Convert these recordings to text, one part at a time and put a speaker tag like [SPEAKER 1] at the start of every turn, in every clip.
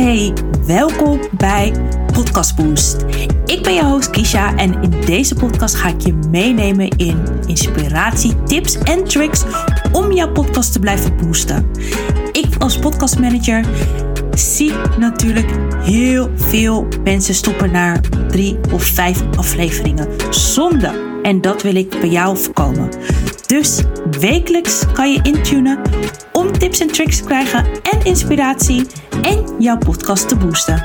[SPEAKER 1] Hey, welkom bij Podcast Boost. Ik ben je host Kisha en in deze podcast ga ik je meenemen in inspiratie, tips en tricks om jouw podcast te blijven boosten. Ik als podcastmanager zie natuurlijk heel veel mensen stoppen naar drie of vijf afleveringen. Zonde. En dat wil ik bij jou voorkomen. Dus wekelijks kan je intunen om tips en tricks te krijgen en inspiratie en jouw podcast te boosten.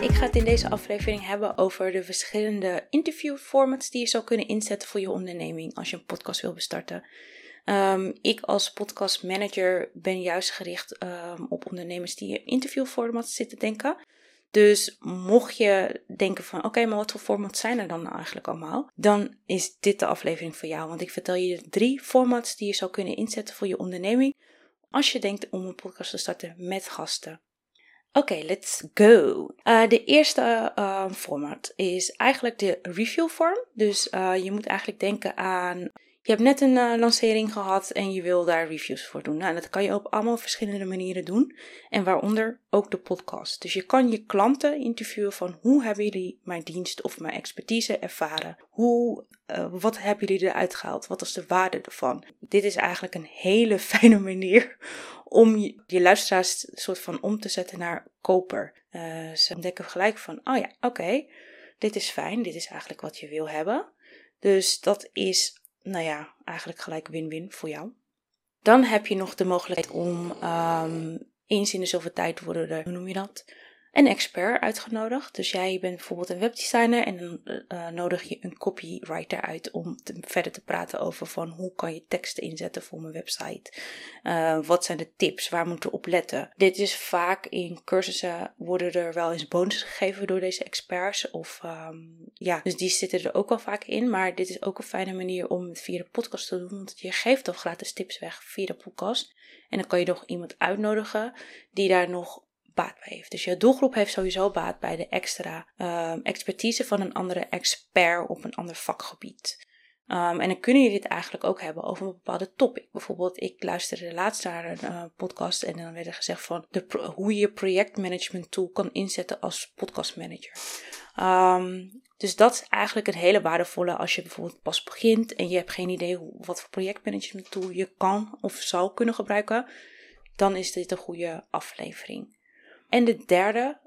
[SPEAKER 2] Ik ga het in deze aflevering hebben over de verschillende interviewformats die je zou kunnen inzetten voor je onderneming als je een podcast wil bestarten. Um, ik als podcastmanager ben juist gericht um, op ondernemers die in interviewformats zitten denken. Dus mocht je denken van oké, maar wat voor formats zijn er dan eigenlijk allemaal? Dan is dit de aflevering voor jou. Want ik vertel je drie formats die je zou kunnen inzetten voor je onderneming. Als je denkt om een podcast te starten met gasten. Oké, let's go. Uh, de eerste uh, format is eigenlijk de review form. Dus uh, je moet eigenlijk denken aan je hebt net een uh, lancering gehad en je wil daar reviews voor doen. Nou, dat kan je op allemaal verschillende manieren doen. En waaronder ook de podcast. Dus je kan je klanten interviewen van hoe hebben jullie mijn dienst of mijn expertise ervaren? Hoe, uh, wat hebben jullie eruit gehaald? Wat is de waarde ervan? Dit is eigenlijk een hele fijne manier om je, je luisteraars soort van om te zetten naar koper. Uh, ze ontdekken gelijk van, oh ja, oké, dit is fijn, dit is eigenlijk wat je wil hebben. Dus dat is nou ja, eigenlijk gelijk win-win voor jou. Dan heb je nog de mogelijkheid om um, eens in de zoveel tijd worden er, hoe noem je dat? Een expert uitgenodigd. Dus jij bent bijvoorbeeld een webdesigner en dan uh, nodig je een copywriter uit om verder te praten over van hoe kan je teksten inzetten voor mijn website. Uh, wat zijn de tips? Waar moet je op letten? Dit is vaak in cursussen worden er wel eens bonus gegeven door deze experts. Of um, ja, dus die zitten er ook wel vaak in. Maar dit is ook een fijne manier om het via de podcast te doen. Want je geeft al gratis tips weg via de podcast. En dan kan je nog iemand uitnodigen die daar nog baat bij heeft. Dus je doelgroep heeft sowieso baat bij de extra um, expertise van een andere expert op een ander vakgebied. Um, en dan kunnen jullie dit eigenlijk ook hebben over een bepaalde topic. Bijvoorbeeld, ik luisterde laatst naar een uh, podcast en dan werd er gezegd van hoe je projectmanagement tool kan inzetten als podcastmanager. Um, dus dat is eigenlijk een hele waardevolle als je bijvoorbeeld pas begint en je hebt geen idee hoe, wat voor projectmanagement tool je kan of zou kunnen gebruiken. Dan is dit een goede aflevering. En de derde,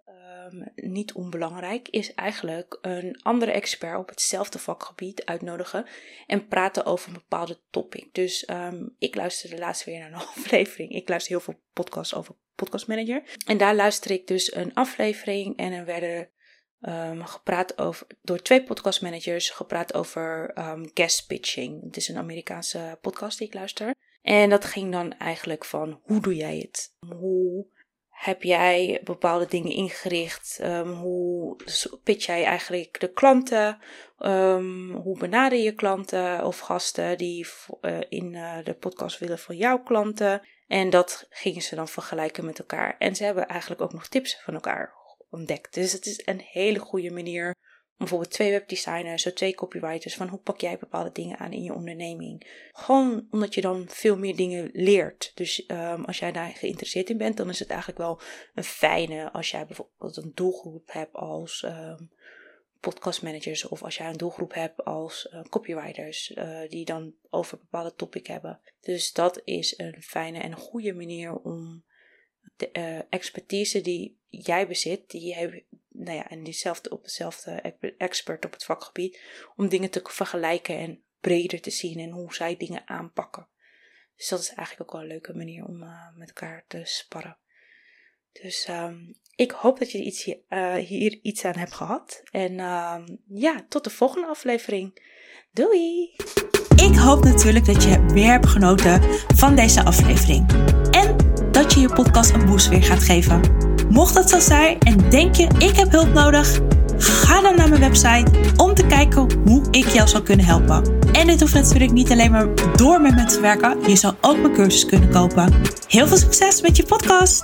[SPEAKER 2] um, niet onbelangrijk, is eigenlijk een andere expert op hetzelfde vakgebied uitnodigen en praten over een bepaalde topic. Dus um, ik luisterde laatst weer naar een aflevering. Ik luister heel veel podcasts over Podcast Manager. En daar luister ik dus een aflevering en er werden um, gepraat over, door twee podcastmanagers gepraat over um, guest pitching. Het is een Amerikaanse podcast die ik luister. En dat ging dan eigenlijk van hoe doe jij het? Hoe heb jij bepaalde dingen ingericht? Um, hoe pitch jij eigenlijk de klanten? Um, hoe benader je klanten of gasten die uh, in uh, de podcast willen voor jouw klanten? En dat gingen ze dan vergelijken met elkaar. En ze hebben eigenlijk ook nog tips van elkaar ontdekt. Dus het is een hele goede manier bijvoorbeeld twee webdesigners of twee copywriters, van hoe pak jij bepaalde dingen aan in je onderneming. Gewoon omdat je dan veel meer dingen leert. Dus um, als jij daar geïnteresseerd in bent, dan is het eigenlijk wel een fijne als jij bijvoorbeeld een doelgroep hebt als um, podcastmanagers of als jij een doelgroep hebt als uh, copywriters uh, die dan over bepaalde topic hebben. Dus dat is een fijne en goede manier om de uh, expertise die jij bezit, die jij nou ja, en diezelfde op dezelfde expert op het vakgebied, om dingen te vergelijken en breder te zien en hoe zij dingen aanpakken. Dus dat is eigenlijk ook wel een leuke manier om uh, met elkaar te sparren. Dus um, ik hoop dat je iets hier, uh, hier, iets aan hebt gehad. En um, ja, tot de volgende aflevering. Doei!
[SPEAKER 1] Ik hoop natuurlijk dat je weer hebt genoten van deze aflevering. En dat je je podcast een boost weer gaat geven. Mocht dat zo zijn en denk je ik heb hulp nodig, ga dan naar mijn website om te kijken hoe ik jou zou kunnen helpen. En dit hoeft natuurlijk niet alleen maar door met me te werken, je zou ook mijn cursus kunnen kopen. Heel veel succes met je podcast!